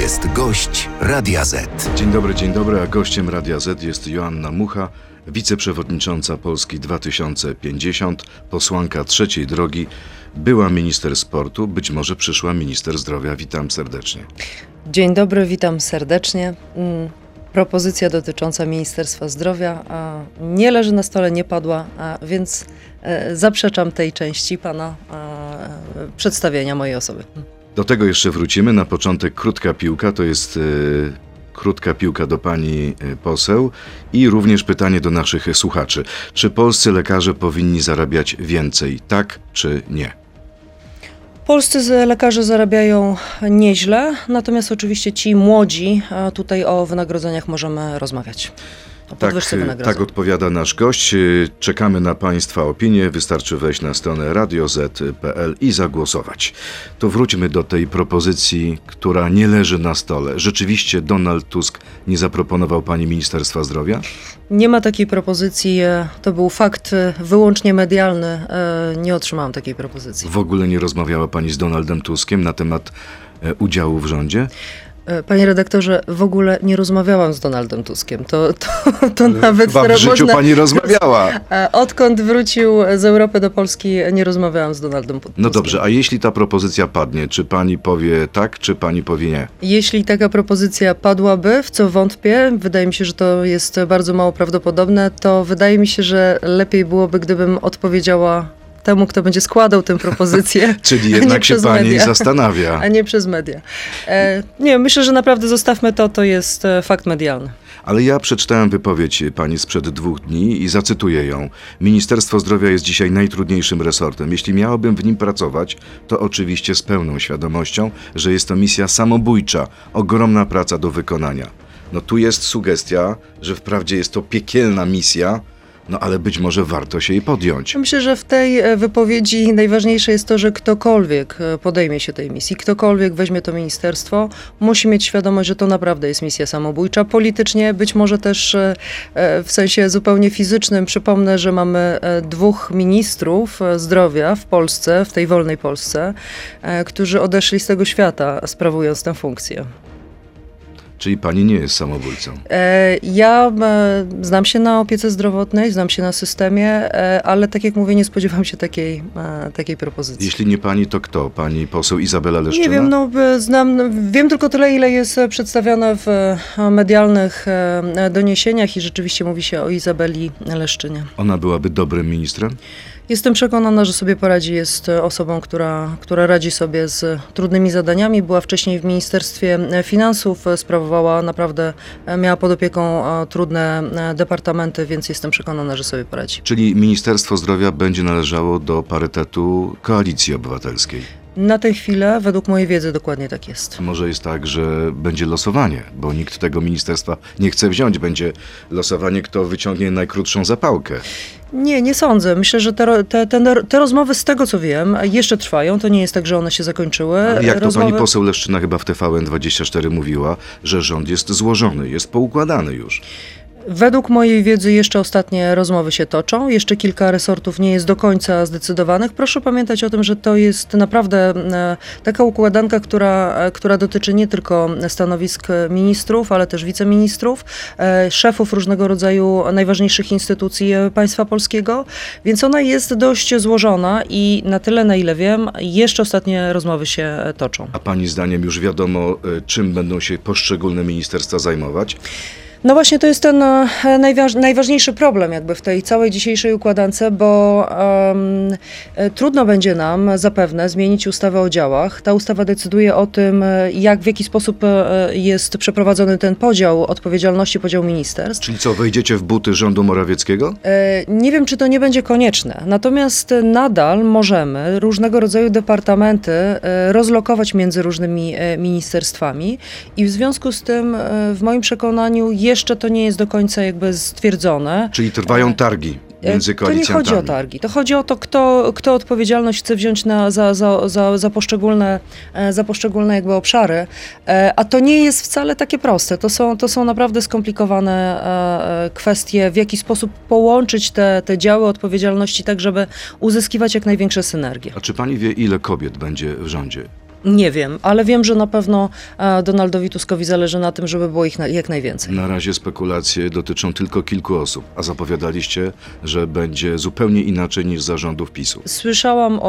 jest gość Radia Z. Dzień dobry, dzień dobry, a gościem Radia Z jest Joanna Mucha, wiceprzewodnicząca Polski 2050, posłanka trzeciej drogi, była minister sportu, być może przyszła minister zdrowia. Witam serdecznie. Dzień dobry, witam serdecznie. Mm, Propozycja dotycząca Ministerstwa Zdrowia a, nie leży na stole, nie padła, a, więc e, zaprzeczam tej części pana e, przedstawienia mojej osoby. Do tego jeszcze wrócimy. Na początek krótka piłka, to jest e, krótka piłka do pani e, poseł i również pytanie do naszych słuchaczy. Czy polscy lekarze powinni zarabiać więcej, tak czy nie? Polscy lekarze zarabiają nieźle, natomiast oczywiście ci młodzi, tutaj o wynagrodzeniach możemy rozmawiać. O Tak, podwyżce wynagrodzeń. tak odpowiada nasz gość. E, Czekamy na Państwa opinie. Wystarczy wejść na stronę radioz.pl i zagłosować. To wróćmy do tej propozycji, która nie leży na stole. Rzeczywiście Donald Tusk nie zaproponował Pani Ministerstwa Zdrowia? Nie ma takiej propozycji, e, to był fakt e, wyłącznie medialny, e, nie otrzymałam takiej propozycji. W ogóle nie rozmawiała Pani z Donaldem Tuskiem na temat udziału w rządzie? E, Panie redaktorze, w ogóle nie rozmawiałam z Donaldem Tuskiem. To, to, to nawet Chyba w życiu można- Pani rozmawiała. E, Odkąd wrócił z Europy do Polski, nie rozmawiałam z Donaldem Tuskiem. No dobrze, a jeśli ta propozycja padnie, czy Pani powie tak, czy Pani powie nie? Jeśli taka propozycja padłaby, w co wątpię, wydaje mi się, że to jest bardzo mało prawdopodobne, to wydaje mi się, że lepiej byłoby, gdybym odpowiedziała temu, kto będzie składał tę propozycję. Czyli jednak się Pani media. zastanawia. A nie przez media. E, nie, myślę, że naprawdę zostawmy to, to jest e, fakt medialny. Ale ja przeczytałem wypowiedź pani sprzed dwóch dni i zacytuję ją. Ministerstwo Zdrowia jest dzisiaj najtrudniejszym resortem. Jeśli miałabym w nim pracować, to oczywiście z pełną świadomością, że jest to misja samobójcza, ogromna praca do wykonania. No tu jest sugestia, że wprawdzie jest to piekielna misja, no ale być może warto się jej podjąć. Myślę, że w tej e, wypowiedzi najważniejsze jest to, że ktokolwiek e, podejmie się tej misji, ktokolwiek weźmie to ministerstwo, musi mieć świadomość, że to naprawdę jest misja samobójcza. Politycznie, być może też e, w sensie zupełnie fizycznym. Przypomnę, że mamy dwóch ministrów zdrowia w Polsce, w tej wolnej Polsce, którzy odeszli z tego świata, sprawując tę funkcję. Czyli pani nie jest samobójcą. E, Ja znam się na opiece zdrowotnej, znam się na systemie, e, ale tak jak mówię, nie spodziewam się takiej, e, takiej propozycji. Jeśli nie pani, to kto? Pani poseł Izabela Leszczyna? Nie wiem, no znam, wiem tylko tyle, ile jest e, przedstawione w medialnych doniesieniach i rzeczywiście mówi się o Izabeli Leszczynie. Ona byłaby dobrym ministrem? Jestem przekonana, że sobie poradzi, jest e, osobą, która, która radzi sobie z trudnymi zadaniami. Była wcześniej w Ministerstwie e, Finansów, e, sprawowała naprawdę, miała pod opieką trudne departamenty, więc jestem przekonana, że sobie poradzi. Czyli Ministerstwo Zdrowia będzie należało do parytetu Koalicji Obywatelskiej. Na tę chwilę, według mojej wiedzy, dokładnie tak jest. Może jest tak, że będzie losowanie, bo nikt tego ministerstwa nie chce wziąć. Będzie losowanie, kto wyciągnie najkrótszą zapałkę. Nie, nie sądzę. Myślę, że te, te, te, te rozmowy, z tego co wiem, jeszcze trwają. To nie jest tak, że one się zakończyły. Ale jak to rozmowy... pani poseł Leszczyna chyba w TVN24 mówiła, że rząd jest złożony, jest poukładany już. Według mojej wiedzy jeszcze ostatnie rozmowy się toczą. Jeszcze kilka resortów nie jest do końca zdecydowanych. Proszę pamiętać o tym, że to jest naprawdę e, taka układanka, która, e, która dotyczy nie tylko stanowisk ministrów, ale też wiceministrów, e, szefów różnego rodzaju najważniejszych instytucji państwa polskiego, więc ona jest dość złożona i na tyle, na ile wiem, jeszcze ostatnie rozmowy się toczą. A pani zdaniem już wiadomo, czym będą się poszczególne ministerstwa zajmować? No właśnie to jest ten e, najważ, najważniejszy problem jakby w tej całej dzisiejszej układance, bo e, trudno będzie nam zapewne zmienić ustawę o działach. Ta ustawa decyduje o tym, e, jak, w jaki sposób jest przeprowadzony ten podział odpowiedzialności, podział ministerstw. Czyli co, wejdziecie w buty rządu Morawieckiego? Nie wiem, czy to nie będzie konieczne. Natomiast nadal możemy różnego rodzaju departamenty rozlokować między różnymi ministerstwami i w związku z tym, w moim przekonaniu, jeszcze to nie jest do końca jakby stwierdzone. Czyli trwają targi E, między To nie chodzi o targi. To chodzi o to, kto, kto odpowiedzialność chce wziąć na, za, za, za, za, poszczególne, e, za poszczególne jakby obszary. E, A to nie jest wcale takie proste. To są, to są naprawdę skomplikowane e, e, kwestie, w jaki sposób połączyć te, te działy odpowiedzialności tak, żeby uzyskiwać jak największe synergie. A czy pani wie, ile kobiet będzie w rządzie? Nie wiem, ale wiem, że na pewno e, Donaldowi Tuskowi zależy na tym, żeby było ich na, jak najwięcej. Na razie spekulacje dotyczą tylko kilku osób, a zapowiadaliście, że będzie zupełnie inaczej niż zarządów PiSu. Słyszałam o,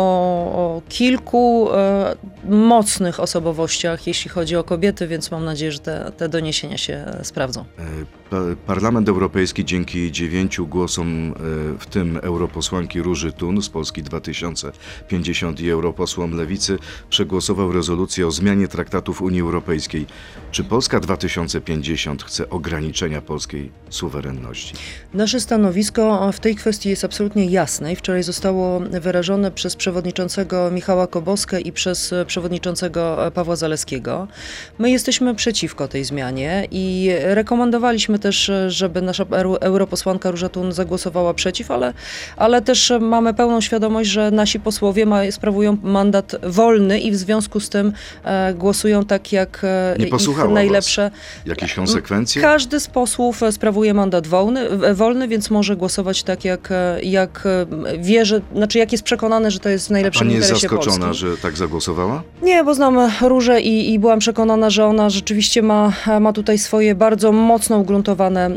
o kilku e, mocnych osobowościach, jeśli chodzi o kobiety, więc mam nadzieję, że te, te doniesienia się e, sprawdzą. E, pa- Parlament Europejski dzięki dziewięciu głosom, e, w tym europosłanki Róży Tun z Polski 2050 i europosłom Lewicy, przegłosował rezolucję o zmianie traktatów Unii Europejskiej. Czy Polska 2050 chce ograniczenia polskiej suwerenności? Nasze stanowisko w tej kwestii jest absolutnie jasne i wczoraj zostało wyrażone przez przewodniczącego Michała Koboskę i przez przewodniczącego Pawła Zaleskiego. My jesteśmy przeciwko tej zmianie i rekomendowaliśmy też, żeby nasza euro- europosłanka Róża Tun zagłosowała przeciw, ale, ale też mamy pełną świadomość, że nasi posłowie ma, sprawują mandat wolny i w związku z tym e, głosują tak, jak e, Nie ich posłuchała was. najlepsze Jakieś konsekwencje? każdy z posłów e, sprawuje mandat wolny, wolny, więc może głosować tak, jak, jak wie, że, znaczy jak jest przekonany, że to jest w najlepszym Pani jest interesie zaskoczona, Polski. że tak zagłosowała? Nie, bo znam Różę i, i byłam przekonana, że ona rzeczywiście ma, ma tutaj swoje bardzo mocno ugruntowane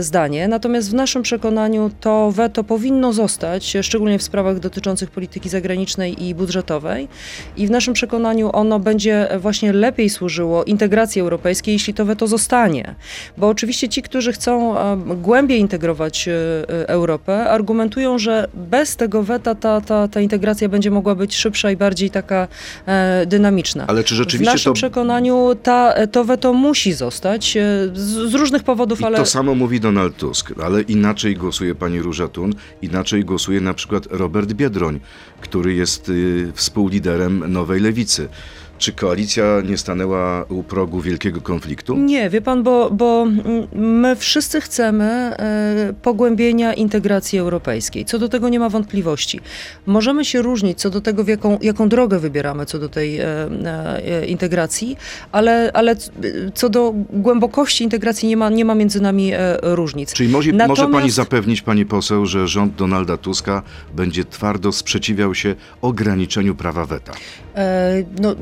zdanie. Natomiast w naszym przekonaniu to weto powinno zostać, szczególnie w sprawach dotyczących polityki zagranicznej i budżetowej. I w naszym przekonaniu ono będzie właśnie lepiej służyło integracji europejskiej, jeśli to weto zostanie. Bo oczywiście ci, którzy chcą e, głębiej integrować e, Europę, argumentują, że bez tego weta ta, ta, ta integracja będzie mogła być szybsza i bardziej taka e, dynamiczna. Ale czy w rzeczywiście naszym to... przekonaniu ta, to weto musi zostać z, z różnych powodów, I ale to samo mówi Donald Tusk, ale inaczej głosuje pani Róża Tun, inaczej głosuje na przykład Robert Biedroń, który jest y, współliderem Nowej Lewicy. Czy koalicja nie stanęła u progu wielkiego konfliktu? Nie, wie pan, bo, bo mm, my wszyscy chcemy e, pogłębienia integracji europejskiej. Co do tego nie ma wątpliwości. Możemy się różnić co do tego, w jaką, jaką drogę wybieramy co do tej e, e, integracji, ale, ale co do głębokości integracji nie ma, nie ma między nami różnic. Czyli może, może Natomiast- pani zapewnić, pani poseł, że rząd Donalda Tuska będzie twardo sprzeciwiał się ograniczeniu prawa weta? E, no,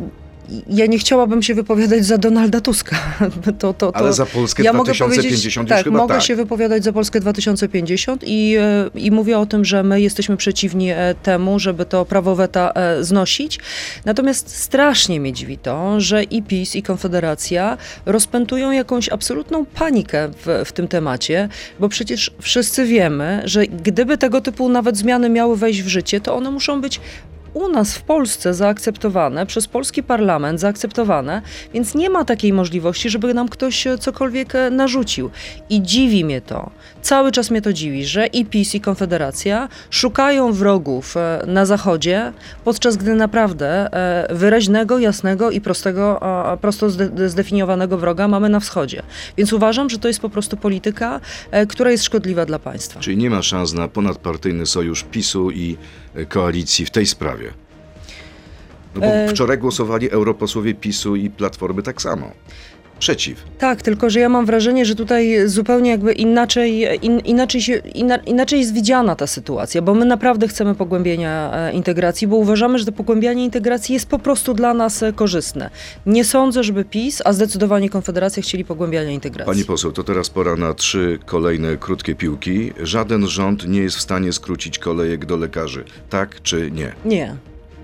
ja nie chciałabym się wypowiadać za Donalda Tuska. To, to, to, Ale za Polskę ja mogę 2050 powiedzieć, już tak, chyba mogę tak. się wypowiadać za Polskę 2050 i, e, i mówię o tym, że my jesteśmy przeciwni e, temu, żeby to prawo weta znosić. Natomiast strasznie mnie dziwi to, że i PiS, i Konfederacja rozpętują jakąś absolutną panikę w, w tym temacie, bo przecież wszyscy wiemy, że gdyby tego typu nawet zmiany miały wejść w życie, to one muszą być u nas w Polsce zaakceptowane, przez polski parlament zaakceptowane, więc nie ma takiej możliwości, żeby nam ktoś e, cokolwiek e, narzucił. I dziwi mnie to, cały czas mnie to dziwi, że i PiS, i Konfederacja szukają wrogów e, na Zachodzie, podczas gdy naprawdę wyraźnego, jasnego i prostego, prosto zde- zdefiniowanego wroga mamy na wschodzie. Więc uważam, że to jest po prostu polityka, która jest szkodliwa dla państwa. Czyli nie ma szans na ponadpartyjny sojusz PiSu i koalicji w tej sprawie. No bo E- wczoraj głosowali europosłowie PiSu i Platformy tak samo. Przeciw. Tak, tylko że ja mam wrażenie, że tutaj zupełnie jakby inaczej, in, inaczej, się, inaczej jest widziana ta sytuacja, bo my naprawdę chcemy pogłębienia e, integracji, bo uważamy, że to pogłębianie integracji jest po prostu dla nas e, korzystne. Nie sądzę, żeby PiS, a zdecydowanie Konfederacja chcieli pogłębiania integracji. Pani poseł, to teraz pora na trzy kolejne krótkie piłki. Żaden rząd nie jest w stanie skrócić kolejek do lekarzy. Tak czy nie? Nie.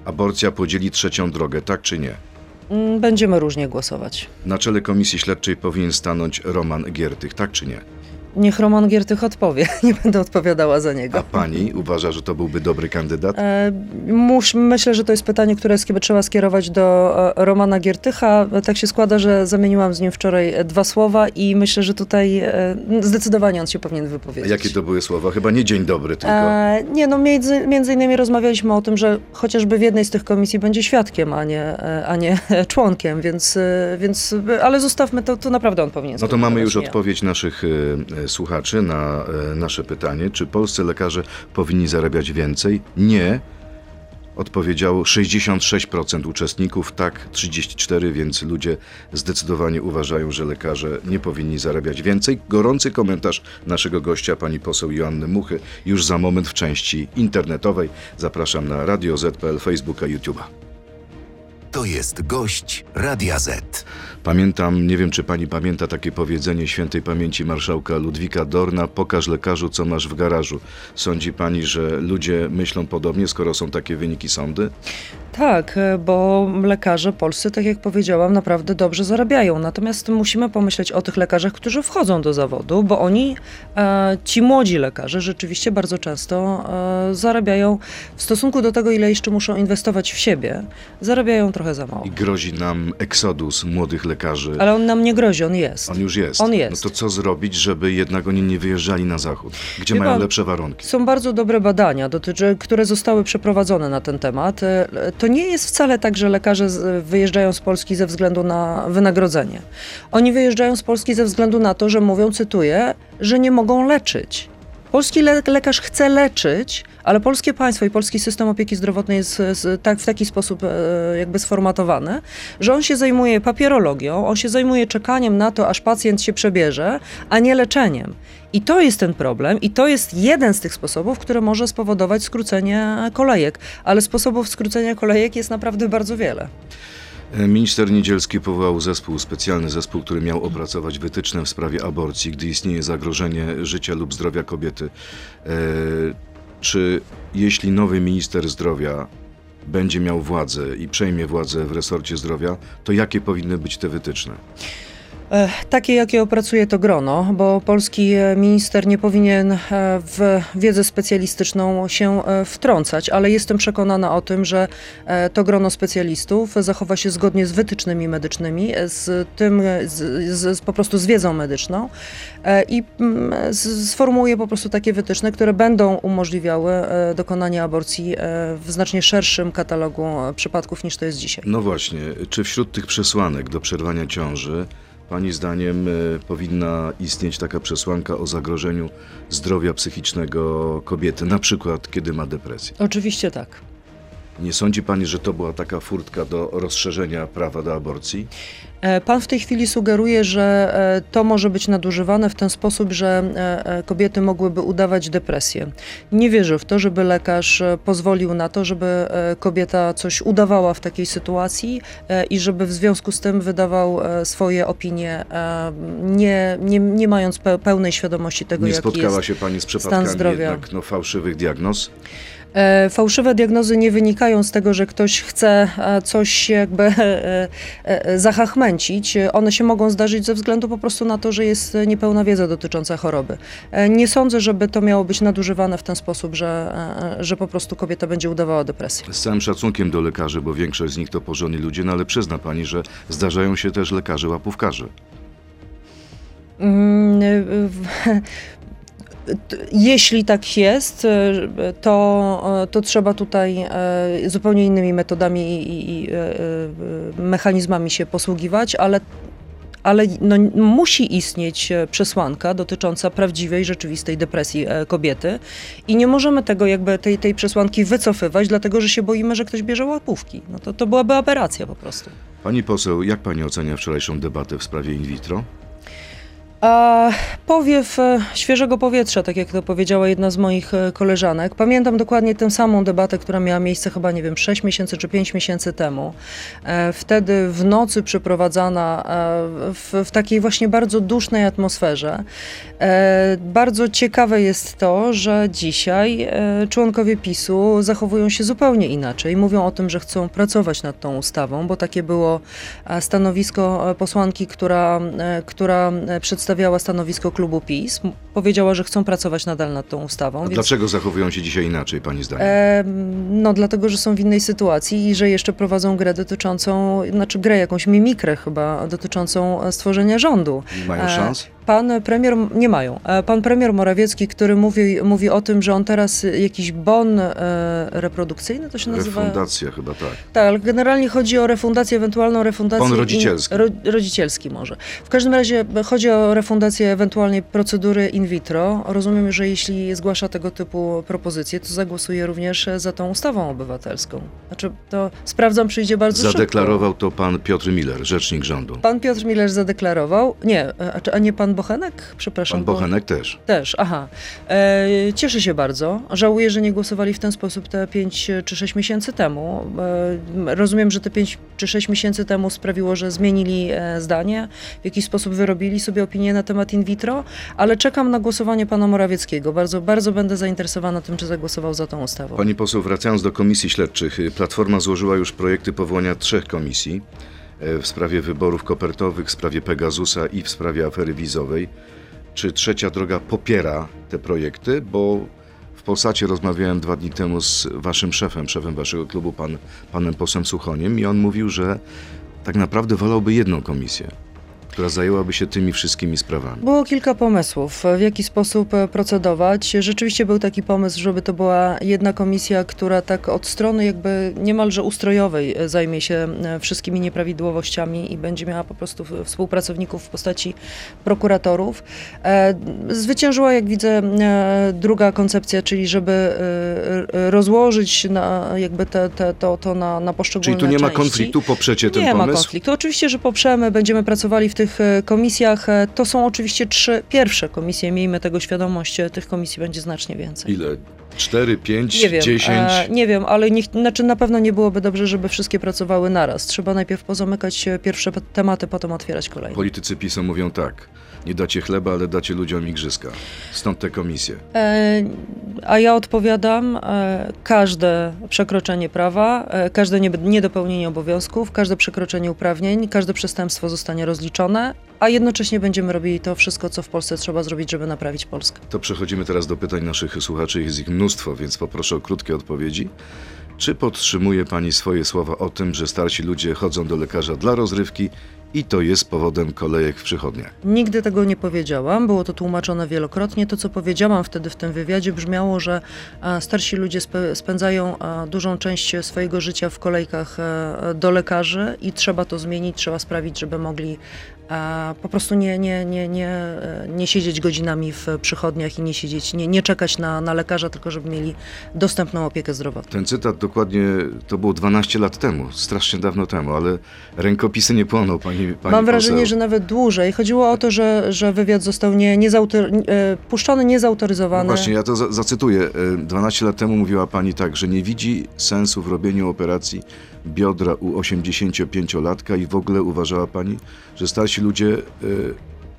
Aborcja podzieli trzecią drogę. Tak czy nie? Mm, Będziemy różnie głosować. Na czele komisji śledczej powinien stanąć Roman Giertych. Tak czy nie? Niech Roman Giertych odpowie, nie będę odpowiadała za niego. A pani uważa, że to byłby dobry kandydat? E, Musz, myślę, że to jest pytanie, które trzeba skierować do e, Romana Giertycha. Tak się składa, że zamieniłam z nim wczoraj e, dwa słowa i myślę, że tutaj e, zdecydowanie on się powinien A wypowiedzieć. jakie to były słowa? Chyba nie dzień dobry, tylko. E, nie, no między, między innymi rozmawialiśmy o tym, że chociażby w jednej z tych komisji będzie świadkiem, a nie, a nie członkiem, więc, więc ale zostawmy to, to naprawdę on powinien No to mamy już odpowiedź naszych słuchaczy na e, nasze pytanie, czy polscy lekarze powinni zarabiać więcej? Nie. Odpowiedziało 66% uczestników, tak 34%, więc ludzie zdecydowanie uważają, że lekarze nie powinni zarabiać więcej. Gorący komentarz naszego gościa, pani poseł Joanny Muchy, już za moment w części internetowej. Zapraszam na Radio Z.pl, Facebooka, YouTube'a. To jest gość Radia Z. Pamiętam, nie wiem czy pani pamięta takie powiedzenie świętej pamięci marszałka Ludwika Dorna: pokaż lekarzu, co masz w garażu. Sądzi pani, że ludzie myślą podobnie, skoro są takie wyniki sądy? Tak, e, bo lekarze polscy, tak jak powiedziałam, naprawdę dobrze zarabiają. Natomiast musimy pomyśleć o tych lekarzach, którzy wchodzą do zawodu, bo oni, e, ci młodzi lekarze, rzeczywiście bardzo często e, zarabiają w stosunku do tego, ile jeszcze muszą inwestować w siebie, zarabiają trochę za mało. I grozi nam eksodus młodych lekarzy. Ale on nam nie grozi, on jest. On już jest. On jest. No to co zrobić, żeby jednak oni nie wyjeżdżali na zachód? Gdzie Wie mają pan, lepsze warunki? Są bardzo dobre badania, dotyczy, które zostały przeprowadzone na ten temat. E, To nie jest wcale tak, że lekarze wyjeżdżają z Polski ze względu na wynagrodzenie. Oni wyjeżdżają z Polski ze względu na to, że mówią, cytuję, że nie mogą leczyć. Polski le- lekarz chce leczyć, ale polskie państwo i polski system opieki zdrowotnej jest tak, w taki sposób e, jakby sformatowany, że on się zajmuje papierologią, on się zajmuje czekaniem na to, aż pacjent się przebierze, a nie leczeniem. I to jest ten problem, i to jest jeden z tych sposobów, który może spowodować skrócenie kolejek. Ale sposobów skrócenia kolejek jest naprawdę bardzo wiele. Minister Niedzielski powołał zespół, specjalny zespół, który miał opracować wytyczne w sprawie aborcji, gdy istnieje zagrożenie życia lub zdrowia kobiety. E, czy jeśli nowy minister zdrowia będzie miał władzę i przejmie władzę w resorcie zdrowia, to jakie powinny być te wytyczne? E, Takie, jakie opracuje to grono, bo polski e, minister nie powinien e, w wiedzę specjalistyczną się wtrącać, ale jestem przekonana o tym, że to grono specjalistów zachowa się zgodnie z wytycznymi medycznymi, z tym, z, z, po prostu z wiedzą medyczną i mm, sformułuje po prostu takie wytyczne, które będą umożliwiały dokonanie aborcji w znacznie szerszym katalogu przypadków niż to jest dzisiaj. No właśnie, czy wśród tych przesłanek do przerwania ciąży, Pani zdaniem, e, powinna istnieć taka przesłanka o zagrożeniu zdrowia psychicznego kobiety, na przykład kiedy ma depresję? Oczywiście tak. Nie sądzi Pani, że to była taka furtka do rozszerzenia prawa do aborcji? E, Pan w tej chwili sugeruje, że e, to może być nadużywane w ten sposób, że e, kobiety mogłyby udawać depresję. Nie wierzę w to, żeby lekarz pozwolił na to, żeby kobieta coś udawała w takiej sytuacji i żeby w związku z tym wydawał swoje opinie, nie, nie, nie mając pe- pełnej świadomości tego, Nie jaki spotkała jest się Pani z przypadkami jednak no, fałszywych diagnoz? E, Fałszywe diagnozy nie wynikają z tego, że ktoś chce e, coś jakby e, zahachmęcić. One się mogą zdarzyć ze względu po prostu na to, że jest niepełna wiedza dotycząca choroby. Nie sądzę, żeby to miało być nadużywane w ten sposób, że, że po prostu kobieta będzie udawała depresję. Z całym szacunkiem do lekarzy, bo większość z nich to porządni ludzie, no ale przyzna Pani, że zdarzają się też lekarze łapówkarze. Jeśli tak jest, e, to, e, to trzeba tutaj e, zupełnie innymi metodami i, i, i mechanizmami się posługiwać, ale ale no, musi istnieć przesłanka dotycząca prawdziwej, rzeczywistej depresji e, kobiety i nie możemy tego jakby tej, tej przesłanki wycofywać, dlatego że się boimy, że ktoś bierze łapówki. No to, to byłaby aberracja po prostu. Pani poseł, jak Pani ocenia wczorajszą debatę w sprawie in vitro? A powiew e, świeżego powietrza, tak jak to powiedziała jedna z moich e, koleżanek. Pamiętam dokładnie tę samą debatę, która miała miejsce chyba, nie wiem, 6 miesięcy czy 5 miesięcy temu. E, Wtedy w nocy przeprowadzana w, w takiej właśnie bardzo dusznej atmosferze. Bardzo ciekawe jest to, że dzisiaj członkowie PiSu zachowują się zupełnie inaczej. Mówią o tym, że chcą pracować nad tą ustawą, bo takie było stanowisko posłanki, która, która e, przedstawiała stanowisko klubu PiS. Powiedziała, że chcą pracować nadal nad tą ustawą. Więc- dlaczego zachowują się dzisiaj inaczej, Pani zdaniem? Em, No, dlatego, że są w innej sytuacji i że jeszcze prowadzą grę dotyczącą, znaczy grę, jakąś mimikrę chyba, dotyczącą e, stworzenia rządu. Mają e, szans? Pan premier, nie mają. E, Pan premier Morawiecki, który mówi, mówi o tym, że on teraz jakiś bon e, reprodukcyjny, to się nazywa? Refundacja chyba tak. Tak, ale generalnie chodzi o refundację, ewentualną refundację. Bon rodzicielski. In, ro, rodzicielski może. W każdym razie chodzi o refundację ewentualnej procedury in vitro. Rozumiem, że jeśli zgłasza tego typu propozycje, to zagłosuje również za tą ustawą obywatelską. Znaczy, to sprawdzam, przyjdzie bardzo szybko. Zadeklarował to pan Piotr Miller, rzecznik rządu. Pan Piotr Miller zadeklarował, nie, a, czy- a nie pan Bochenek? Przepraszam. Pan bo- Bochenek też. Też, aha. E, cieszę się bardzo. Żałuję, że nie głosowali w ten sposób te 5 czy 6 miesięcy temu. E, rozumiem, że te 5 czy 6 miesięcy temu sprawiło, że zmienili e, zdanie, w jakiś sposób wyrobili sobie opinię na temat in vitro, ale czekam na głosowanie pana Morawieckiego. Bardzo, bardzo będę zainteresowana tym, czy zagłosował za tą ustawą. Pani poseł, wracając do komisji śledczych, Platforma złożyła już projekty powołania trzech komisji w sprawie wyborów kopertowych, w sprawie Pegasusa i w sprawie afery wizowej. Czy trzecia droga popiera te projekty? Bo w Polsacie rozmawiałem dwa dni temu z waszym szefem, szefem waszego klubu, pan, panem posłem Suchoniem, i on mówił, że tak naprawdę wolałby jedną komisję, która zajęłaby się tymi wszystkimi sprawami. Było kilka pomysłów, w jaki sposób e, procedować. Rzeczywiście był taki pomysł, żeby to była jedna komisja, która tak od strony jakby niemalże ustrojowej e, zajmie się e, wszystkimi nieprawidłowościami i będzie miała po prostu współpracowników w postaci prokuratorów. Zwyciężyła, jak widzę, druga koncepcja, czyli żeby rozłożyć na, jakby te, te, to, to na, na poszczególne Czyli tu nie ma części. konfliktu, poprzecie ten nie pomysł? ma konfliktu. Oczywiście, że poprzemy, będziemy pracowali w tych e, komisjach. E, To są oczywiście trzy pierwsze komisje, miejmy tego świadomość, e, tych komisji będzie znacznie więcej. Ile? Cztery, pięć, Nie wiem, dziesięć? e, nie wiem, ale niech, znaczy na pewno nie byłoby dobrze, żeby wszystkie pracowały naraz. Trzeba najpierw pozamykać pierwsze tematy, potem otwierać kolejne. Politycy PiSu mówią tak. Nie dacie chleba, ale dacie ludziom igrzyska. Stąd te komisje. E, A ja odpowiadam, e, każde przekroczenie prawa, e, każde niedopełnienie obowiązków, każde przekroczenie uprawnień, każde przestępstwo zostanie rozliczone, a jednocześnie będziemy robili to wszystko, co w Polsce trzeba zrobić, żeby naprawić Polskę. To przechodzimy teraz do pytań naszych słuchaczy. Jest ich mnóstwo, więc poproszę o krótkie odpowiedzi. Czy podtrzymuje Pani swoje słowa o tym, że starsi ludzie chodzą do lekarza dla rozrywki i to jest powodem kolejek w przychodniach? Nigdy tego nie powiedziałam, było to tłumaczone wielokrotnie. To, co powiedziałam wtedy w tym wywiadzie, brzmiało, że e, starsi ludzie spędzają e, dużą część swojego życia w kolejkach e, do lekarzy i trzeba to zmienić, trzeba sprawić, żeby mogli e, po prostu nie, nie, nie, nie, e, nie siedzieć godzinami w przychodniach i nie siedzieć, nie, nie czekać na, na lekarza, tylko żeby mieli dostępną opiekę zdrowotną. Ten cytat dokładnie to było 12 lat temu, strasznie dawno temu, ale rękopisy nie płoną, Pani, pani Mam wrażenie, poseł. że nawet dłużej. Chodziło o to, że, że wywiad został nie, niezautor, e, puszczony No niezautoryzowany. właśnie, ja to za zacytuję. E, 12 lat temu mówiła pani tak, że nie widzi sensu w robieniu operacji biodra u 85-latka i w ogóle uważała pani, że starsi ludzie e,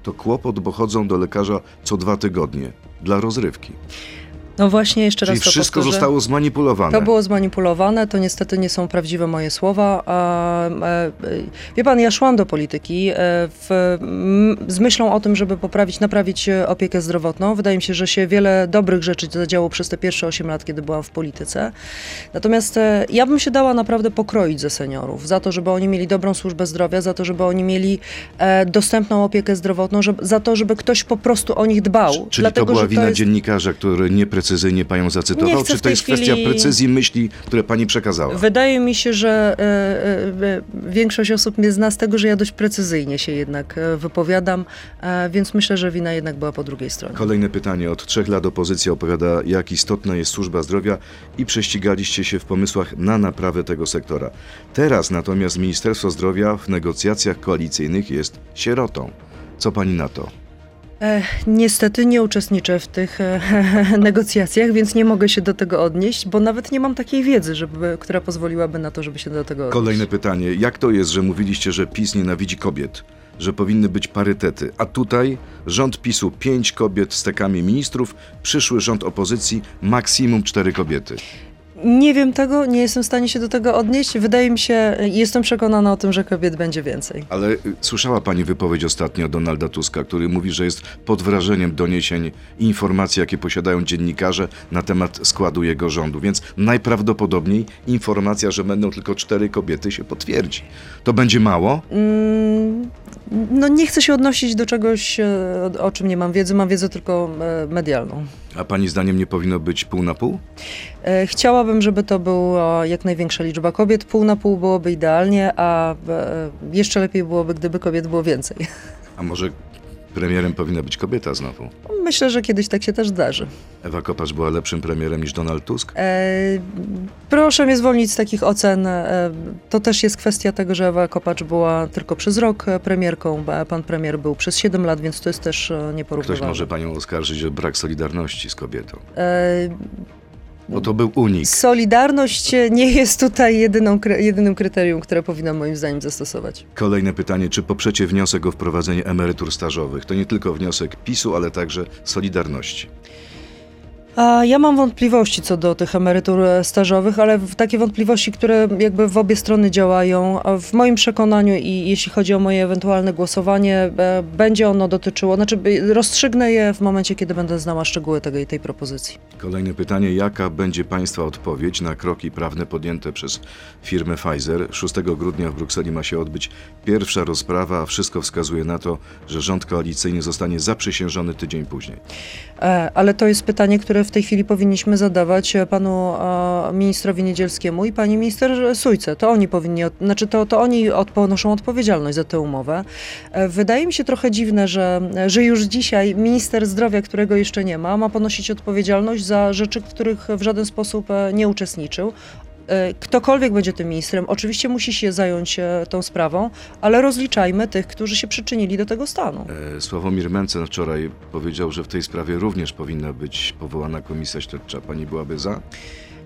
to kłopot, bo chodzą do lekarza co dwa tygodnie dla rozrywki. No właśnie, jeszcze Czyli raz to wszystko powtórzę. zostało zmanipulowane. To było zmanipulowane, to niestety nie są prawdziwe moje słowa. E, e, wie pan, ja szłam do polityki e, w, z myślą o tym, żeby poprawić, naprawić opiekę zdrowotną. Wydaje mi się, że się wiele dobrych rzeczy zadziało przez te pierwsze 8 lat, kiedy byłam w polityce. Natomiast ja bym się dała naprawdę pokroić ze seniorów, za to, żeby oni mieli dobrą służbę zdrowia, za to, żeby oni mieli dostępną opiekę zdrowotną, żeby, za to, żeby ktoś po prostu o nich dbał. Czyli Dlatego, to była że wina jest... dziennikarza, który nieprecyzyjnie panią zacytował, czy to jest kwestia chwili- precyzji myśli, które pani przekazała? Wydaje mi się, że e, e, większość osób mnie zna z tego, że ja dość precyzyjnie się jednak wypowiadam, e, więc myślę, że wina jednak była po drugiej stronie. Kolejne pytanie. Od trzech lat opozycja opowiada, jak istotna jest służba zdrowia i prześcigaliście się w pomysłach na naprawę tego sektora. Teraz natomiast Ministerstwo Zdrowia w negocjacjach koalicyjnych jest sierotą. Co pani na to? E, Niestety nie uczestniczę w tych e, negocjacjach, więc nie mogę się do tego odnieść, bo nawet nie mam takiej wiedzy, żeby, która pozwoliłaby na to, żeby się do tego odnieść. Kolejne pytanie. Jak to jest, że mówiliście, że PiS nienawidzi kobiet? Że powinny być parytety, a tutaj rząd PiSu pięć kobiet z tekami ministrów, przyszły rząd opozycji maksimum cztery kobiety. Nie wiem tego, nie jestem w stanie się do tego odnieść. Wydaje mi się, jestem przekonana o tym, że kobiet będzie więcej. Ale y, słyszała pani wypowiedź ostatnio Donalda Tuska, który mówi, że jest pod wrażeniem doniesień i informacji, jakie posiadają dziennikarze na temat składu jego rządu. Więc najprawdopodobniej informacja, że będą tylko cztery kobiety się potwierdzi. To będzie mało? Mm, No nie chcę się odnosić do czegoś, e, o- czym nie mam wiedzy, mam wiedzę tylko e, medialną. A pani zdaniem nie powinno być pół na pół? E, Chciałabym, żeby to była jak największa liczba kobiet. Pół na pół byłoby idealnie, a jeszcze lepiej byłoby, gdyby kobiet było więcej. A może premierem powinna być kobieta znowu. Myślę, że kiedyś tak się też zdarzy. Ewa Kopacz była lepszym premierem niż Donald Tusk? E, proszę mnie zwolnić z takich ocen. E, to też jest kwestia tego, że Ewa Kopacz była tylko przez rok premierką, a pan premier był przez 7 lat, więc to jest też e, Ktoś nieporównywalne. może panią oskarżyć o brak solidarności z kobietą. Bo to był unik. Solidarność nie jest tutaj jedyną, jedynym kryterium, które powinna moim zdaniem zastosować. Kolejne pytanie, czy poprzecie wniosek o wprowadzenie emerytur stażowych? To nie tylko wniosek PiSu, ale także Solidarności. Ja mam wątpliwości co do tych emerytur e, stażowych, ale takie wątpliwości, które jakby w obie strony działają. W moim przekonaniu i jeśli chodzi o moje ewentualne głosowanie, e, będzie ono dotyczyło, znaczy rozstrzygnę je w momencie, kiedy będę znała szczegóły tej, tej propozycji. Kolejne pytanie, jaka będzie Państwa odpowiedź na kroki prawne podjęte przez firmę Pfizer? 6 grudnia w Brukseli ma się odbyć pierwsza rozprawa, a wszystko wskazuje na to, że rząd koalicyjny zostanie zaprzysiężony tydzień później. E, Ale to jest pytanie, które w tej chwili powinniśmy zadawać e, panu e, ministrowi Niedzielskiemu i pani minister Sujce. To oni powinni, znaczy to, to oni ponoszą odpowiedzialność za tę umowę. E, Wydaje mi się trochę dziwne, że, że już dzisiaj minister zdrowia, którego jeszcze nie ma, ma ponosić odpowiedzialność za rzeczy, w których w żaden sposób nie uczestniczył. E, Ktokolwiek będzie tym ministrem, oczywiście musi się zająć e, tą sprawą, ale rozliczajmy tych, którzy się przyczynili do tego stanu. E, Sławomir Mencen wczoraj powiedział, że w tej sprawie również powinna być powołana komisja śledcza. Pani byłaby za?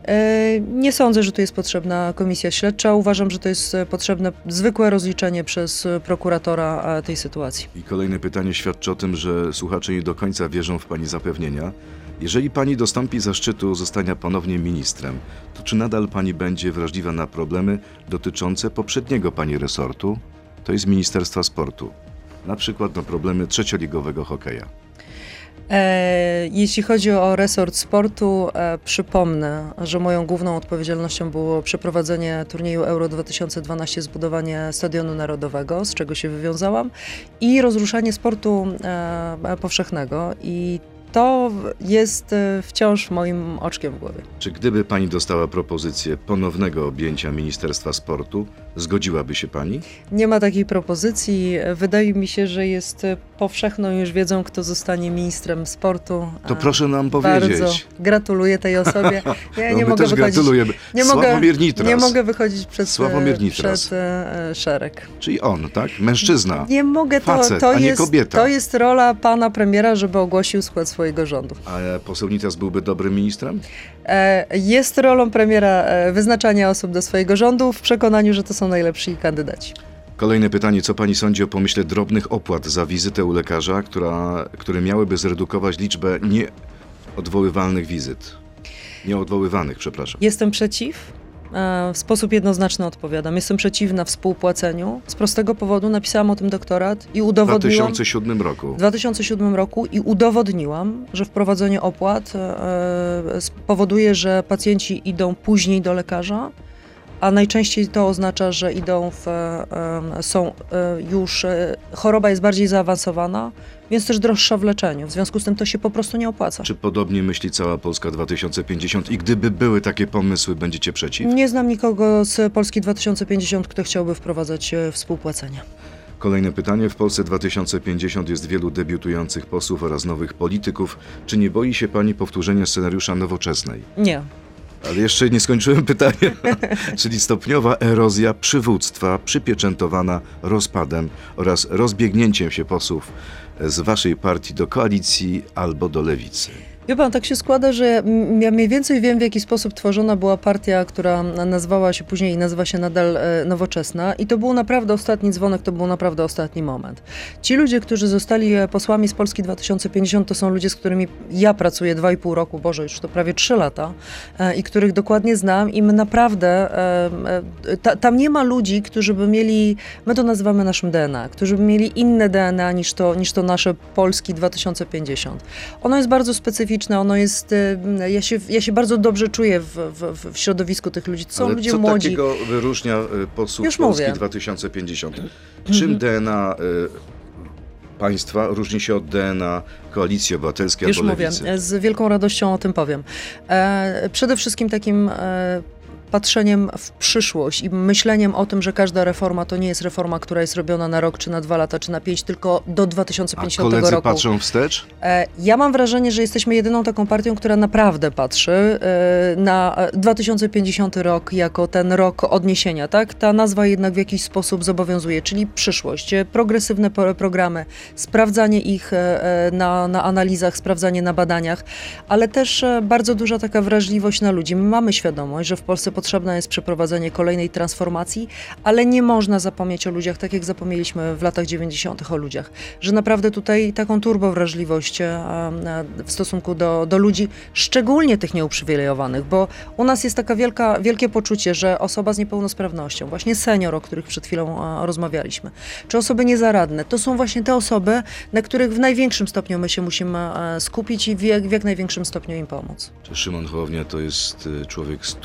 E, Nie sądzę, że tu jest potrzebna komisja śledcza. Uważam, że to jest potrzebne zwykłe rozliczenie przez prokuratora tej sytuacji. I kolejne pytanie świadczy o tym, że słuchacze nie do końca wierzą w Pani zapewnienia. Jeżeli Pani dostąpi zaszczytu zostania ponownie ministrem, to czy nadal Pani będzie wrażliwa na problemy dotyczące poprzedniego Pani resortu, to jest Ministerstwa Sportu? Na przykład na problemy trzecioligowego hokeja. E, Jeśli chodzi o resort sportu, e, przypomnę, że moją główną odpowiedzialnością było przeprowadzenie turnieju Euro 2012, zbudowanie Stadionu Narodowego, z czego się wywiązałam, i rozruszanie sportu e, powszechnego. I to jest e, wciąż moim oczkiem w głowie. Czy gdyby Pani dostała propozycję ponownego objęcia Ministerstwa Sportu, zgodziłaby się Pani? Nie ma takiej propozycji. Wydaje mi się, że jest powszechną już wiedzą, kto zostanie ministrem sportu. To proszę nam Bardzo powiedzieć. gratuluję tej osobie. Ja No, nie mogę wychodzić. gratulujemy. Nie mogę, Sławomir Nitras. nie mogę wychodzić przed, Sławomir e, Nitras. przed e, e, szereg. Czyli on, tak? Mężczyzna. Nie mogę, to, Facet, to, jest, kobieta. to jest rola pana premiera, żeby ogłosił skład swojego rządu. A poseł Nitras byłby dobrym ministrem? E, Jest rolą premiera e, wyznaczania osób do swojego rządu w przekonaniu, że to są najlepsi kandydaci. Kolejne pytanie, co pani sądzi o pomyśle drobnych opłat za wizytę u lekarza, która, które miałyby zredukować liczbę nieodwoływalnych wizyt? Nieodwoływanych, przepraszam. Jestem przeciw. E, W sposób jednoznaczny odpowiadam. Jestem przeciwna współpłaceniu. Z prostego powodu napisałam o tym doktorat i W udowodniłam 2007 roku. w 2007 roku i udowodniłam, że wprowadzenie opłat e, spowoduje, że pacjenci idą później do lekarza, a najczęściej to oznacza, że idą w, e, są e, już, e, choroba jest bardziej zaawansowana, więc też droższa w leczeniu. W związku z tym to się po prostu nie opłaca. Czy podobnie myśli cała Polska 2050 i gdyby były takie pomysły, będziecie przeciw? Nie znam nikogo z Polski 2050, kto chciałby wprowadzać współpłacenie. Kolejne pytanie. W Polsce 2050 jest wielu debiutujących posłów oraz nowych polityków. Czy nie boi się pani powtórzenia scenariusza nowoczesnej? Nie. Ale jeszcze nie skończyłem pytania. Czyli stopniowa erozja przywództwa przypieczętowana rozpadem oraz rozbiegnięciem się posłów z waszej partii do koalicji albo do lewicy. Wie pan, tak się składa, że ja mniej więcej wiem, w jaki sposób tworzona była partia, która nazwała się później i nazywa się nadal e, Nowoczesna. I to był naprawdę ostatni dzwonek, to był naprawdę ostatni moment. Ci ludzie, którzy zostali e, posłami z Polski 2050, to są ludzie, z którymi ja pracuję dwa i pół roku, Boże, już to prawie trzy lata, e, i których dokładnie znam. I my naprawdę, ta, tam nie ma ludzi, którzy by mieli, my to nazywamy naszym DNA, którzy by mieli inne DNA niż to, niż to nasze Polski 2050. Ono jest bardzo specyficzne, ono jest, e, ja się, ja się bardzo dobrze czuję w, w, w środowisku tych ludzi. To są Ale ludzie co młodzi. takiego wyróżnia y, Już Polski mówię. 2050? Czym DNA y, państwa różni się od DNA Koalicji Obywatelskiej Już albo mówię, Lewicy? z wielką radością o tym powiem. E, przede wszystkim takim e, patrzeniem w przyszłość i myśleniem o tym, że każda reforma to nie jest reforma, która jest robiona na rok, czy na dwa lata, czy na pięć, tylko do A 2050 koledzy roku. patrzą wstecz? E, Ja mam wrażenie, że jesteśmy jedyną taką partią, która naprawdę patrzy e, na e, 2050 rok jako ten rok odniesienia, tak? Ta nazwa jednak w jakiś sposób zobowiązuje, czyli przyszłość, e, progresywne programy, sprawdzanie ich e, e, na, na analizach, sprawdzanie na badaniach, ale też e, bardzo duża taka wrażliwość na ludzi. My mamy świadomość, że w Polsce potrzebne jest przeprowadzenie kolejnej transformacji, ale nie można zapomnieć o ludziach, tak jak zapomnieliśmy w latach 90. o ludziach, że naprawdę tutaj taką turbowrażliwość e, e, w stosunku do, do ludzi, szczególnie tych nieuprzywilejowanych, bo u nas jest taka wielka, wielkie poczucie, że osoba z niepełnosprawnością, właśnie senior, o których przed chwilą e, rozmawialiśmy, czy osoby niezaradne, to są właśnie te osoby, na których w największym stopniu my się musimy skupić i w jak, w jak największym stopniu im pomóc. Szymon Hołownia to jest człowiek z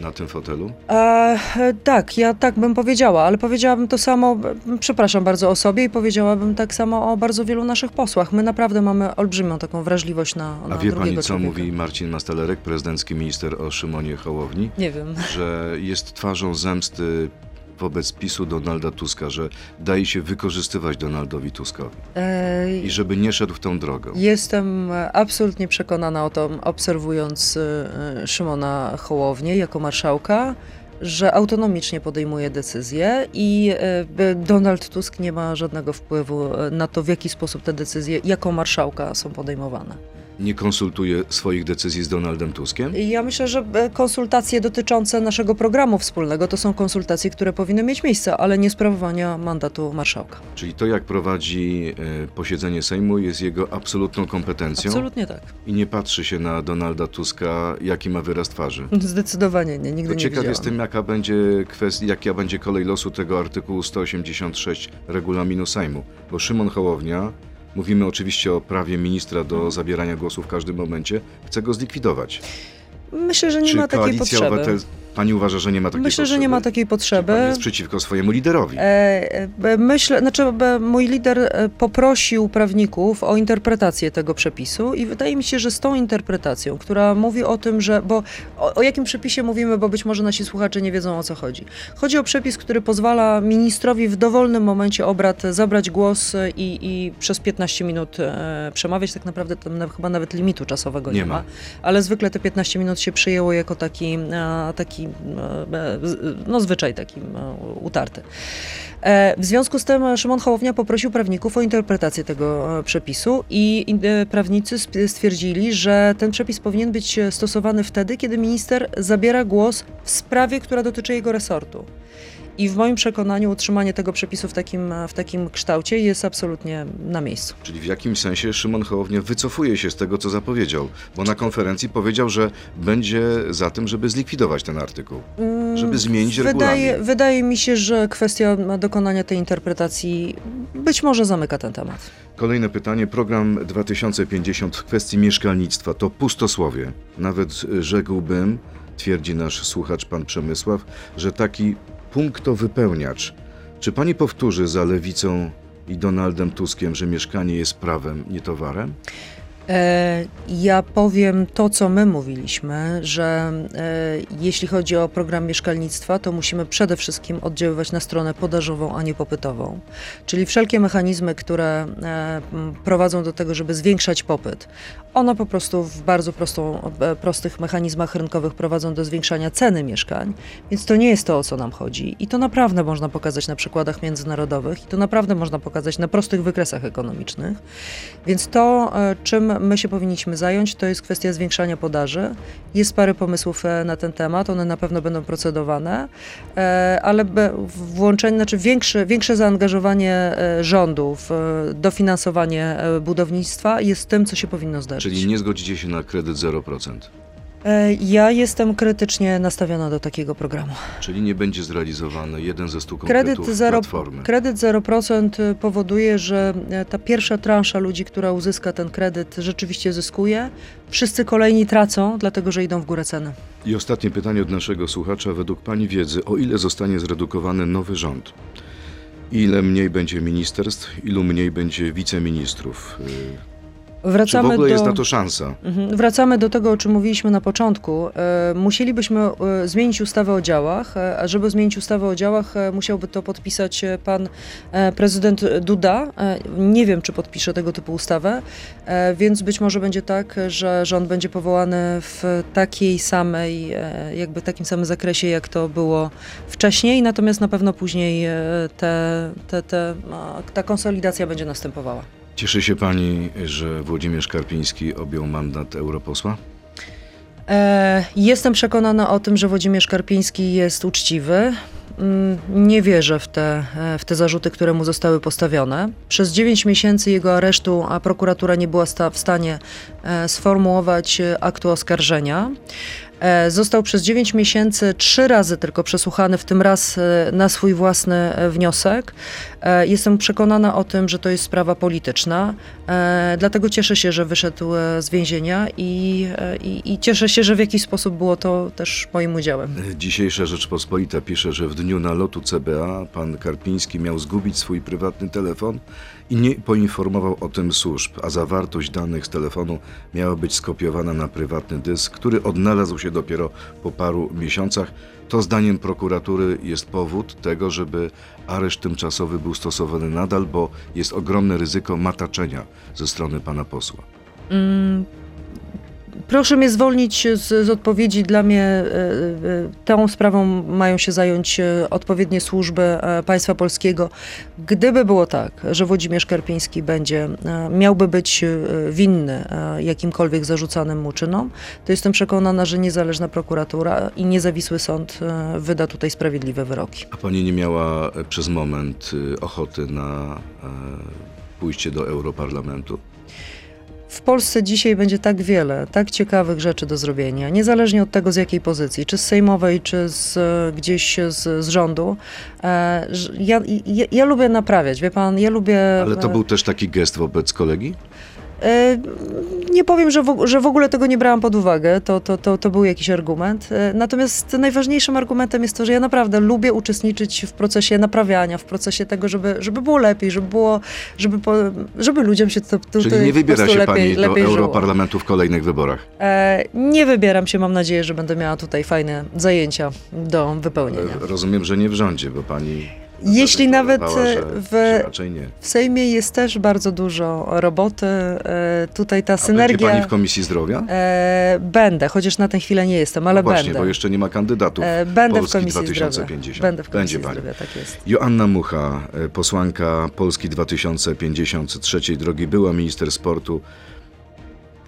na tym fotelu? E, tak, ja tak bym powiedziała, ale powiedziałabym to samo, przepraszam bardzo o sobie i powiedziałabym tak samo o bardzo wielu naszych posłach. My naprawdę mamy olbrzymią taką wrażliwość na, A na wie drugiego pani, co człowieka. mówi Marcin Mastalerek, prezydencki minister o Szymonie Hołowni? Nie wiem. Że jest twarzą zemsty wobec PiSu Donalda Tuska, że daje się wykorzystywać Donaldowi Tuskowi i żeby nie szedł tą drogą. Jestem absolutnie przekonana o tym, obserwując e, e, Szymona Hołownię jako marszałka, że autonomicznie podejmuje decyzje i b- Donald Tusk nie ma żadnego wpływu na to, w jaki sposób te decyzje jako marszałka są podejmowane. Nie konsultuje swoich decyzji z Donaldem Tuskiem? I Ja myślę, że e, konsultacje dotyczące naszego programu wspólnego to są konsultacje, które powinny mieć miejsce, ale nie sprawowania mandatu marszałka. Czyli to, jak prowadzi e, posiedzenie Sejmu, jest jego absolutną kompetencją Absolutnie tak. i nie patrzy się na Donalda Tuska, jaki ma wyraz twarzy. Zdecydowanie nie, nigdy To nie ciekaw widziałam. jestem, jaka będzie kwestia, jaka będzie kolej losu tego artykułu 186 regulaminu Sejmu. Bo Szymon Hołownia, mówimy oczywiście o prawie ministra do zabierania głosu w każdym momencie, chce go zlikwidować. Myślę, że nie Czy ma takiej potrzeby. Obywatelska... Pani uważa, że nie ma takiej Myślę, potrzeby? że nie ma takiej Czy potrzeby. pan jest przeciwko swojemu liderowi? E, e, Myślę, znaczy mój lider e, poprosił prawników o interpretację tego przepisu i wydaje mi się, że z tą interpretacją, która mówi o tym, że, bo o, o jakim przepisie mówimy, bo być może nasi słuchacze nie wiedzą o co chodzi. Chodzi o przepis, który pozwala ministrowi w dowolnym momencie obrad zabrać głos i, i przez 15 minut e, przemawiać. Tak naprawdę tam na- chyba nawet limitu czasowego nie, Nie ma. ma, ale zwykle te 15 minut się przyjęło jako taki, e, taki e, e, no zwyczaj taki e, utarty. W związku z tym Szymon Hołownia poprosił prawników o interpretację tego przepisu i prawnicy stwierdzili, że ten przepis powinien być stosowany wtedy, kiedy minister zabiera głos w sprawie, która dotyczy jego resortu. I w moim przekonaniu utrzymanie tego przepisu w takim, w takim kształcie jest absolutnie na miejscu. Czyli w jakimś sensie Szymon Hołownia wycofuje się z tego, co zapowiedział, bo na konferencji powiedział, że będzie za tym, żeby zlikwidować ten artykuł, żeby zmienić Wydaje, regulamin. wydaje mi się, że kwestia dokonania tej interpretacji być może zamyka ten temat. Kolejne pytanie. Program 2050 w kwestii mieszkalnictwa to pustosłowie. Nawet rzekłbym, twierdzi nasz słuchacz pan Przemysław, że taki punktowypełniacz. Czy pani powtórzy za lewicą i Donaldem Tuskiem, że mieszkanie jest prawem, nie towarem? E, Ja powiem to, co my mówiliśmy, że e, jeśli chodzi o program mieszkalnictwa, to musimy przede wszystkim oddziaływać na stronę podażową, a nie popytową. Czyli wszelkie mechanizmy, które e, prowadzą do tego, żeby zwiększać popyt, one po prostu w bardzo prostą, e, prostych mechanizmach rynkowych prowadzą do zwiększania ceny mieszkań, więc to nie jest to, o co nam chodzi. I to naprawdę można pokazać na przykładach międzynarodowych i to naprawdę można pokazać na prostych wykresach ekonomicznych. Więc to, e, czym my się powinniśmy zająć, to jest kwestia zwiększania podaży. Jest parę pomysłów e, na ten temat, one na pewno będą procedowane, ale włączenie, znaczy większe, większe zaangażowanie rządu w e, dofinansowanie budownictwa jest tym, co się powinno zdarzyć. Czyli nie zgodzicie się na kredyt 0%. E, Ja jestem krytycznie nastawiona do takiego programu. Czyli nie będzie zrealizowany jeden ze stu Kredyt konkretów 0%, Platformy. kredyt 0% powoduje, że e, ta pierwsza transza ludzi, która uzyska ten kredyt, rzeczywiście zyskuje. Wszyscy kolejni tracą, dlatego że idą w górę ceny. I ostatnie pytanie od naszego słuchacza. Według Pani wiedzy, o ile zostanie zredukowany nowy rząd? Ile mniej będzie ministerstw, ilu mniej będzie wiceministrów? Y, Czy w Wracamy ogóle do... jest na to szansa? Mhm. Wracamy do tego, o czym mówiliśmy na początku. E, musielibyśmy e, zmienić ustawę o działach, e, a żeby zmienić ustawę o działach, musiałby to podpisać pan prezydent Duda. Nie wiem, czy podpisze tego typu ustawę, więc być może będzie tak, że rząd będzie powołany w takiej samej, jakby takim samym zakresie, jak to było wcześniej, natomiast na pewno później te, te, te, ta konsolidacja będzie następowała. Cieszy się pani, że Włodzimierz Karpiński objął mandat europosła? E, Jestem przekonana o tym, że Włodzimierz Karpiński jest uczciwy. Mm, Nie wierzę w te, e, w te zarzuty, które mu zostały postawione. Przez 9 miesięcy jego aresztu a prokuratura nie była sta- w stanie e, sformułować aktu oskarżenia. E, Został przez 9 miesięcy trzy razy tylko przesłuchany, w tym raz e, na swój własny e, wniosek. Jestem przekonana o tym, że to jest sprawa polityczna, dlatego cieszę się, że wyszedł z więzienia i, i, i cieszę się, że w jakiś sposób było to też moim udziałem. Dzisiejsza Rzeczpospolita pisze, że w dniu nalotu CBA pan Karpiński miał zgubić swój prywatny telefon i nie poinformował o tym służb, a zawartość danych z telefonu miała być skopiowana na prywatny dysk, który odnalazł się dopiero po paru miesiącach. To zdaniem prokuratury jest powód tego, żeby areszt tymczasowy był stosowany nadal, bo jest ogromne ryzyko mataczenia ze strony pana posła. Mm, Proszę mnie zwolnić z, z odpowiedzi. Dla mnie e, e, tą sprawą mają się zająć e, odpowiednie służby państwa polskiego. Gdyby było tak, że Włodzimierz Karpiński będzie, miałby być winny jakimkolwiek zarzucanym mu czynom, to jestem przekonana, że niezależna prokuratura i niezawisły sąd wyda tutaj sprawiedliwe wyroki. A pani nie miała przez moment ochoty na pójście do Europarlamentu? W Polsce dzisiaj będzie tak wiele, tak ciekawych rzeczy do zrobienia, niezależnie od tego z jakiej pozycji, czy z sejmowej, czy z, e, gdzieś z, z rządu. E, ja, ja, ja lubię naprawiać, wie pan, ja lubię... Ale to e, był też taki gest wobec kolegi? E, Nie powiem, że w, że w ogóle tego nie brałam pod uwagę, to, to, to, to był jakiś argument. E, Natomiast najważniejszym argumentem jest to, że ja naprawdę lubię uczestniczyć w procesie naprawiania, w procesie tego, żeby, żeby było lepiej, żeby było, żeby, po, żeby ludziom się to, to, Czyli nie wybiera się lepiej, pani do lepiej. Europarlamentu w kolejnych wyborach? E, nie wybieram się, mam nadzieję, że będę miała tutaj fajne zajęcia do wypełnienia. Rozumiem, że nie w rządzie, bo pani. Jeśli nawet że, w- że. W Sejmie jest też bardzo dużo roboty, e, tutaj ta A będzie synergia... pani w Komisji Zdrowia? E, będę, chociaż na tę chwilę nie jestem, ale no właśnie, będę. bo jeszcze nie ma kandydatów. E, będę w Komisji 2050. Zdrowia. Będę w Komisji Będzie pani. Zdrowia, tak jest. Joanna Mucha, e, posłanka Polski 2050 trzeciej drogi, była minister sportu.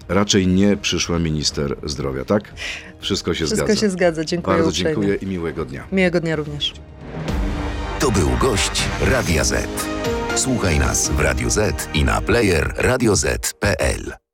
Raczej nie przyszła minister zdrowia, tak? Wszystko się Wszystko zgadza. się zgadza, dziękuję Bardzo uprzejmie. dziękuję i miłego dnia. Miłego dnia również. To był gość Radia Z. Słuchaj nas w Radio Z i na player radioz.pl.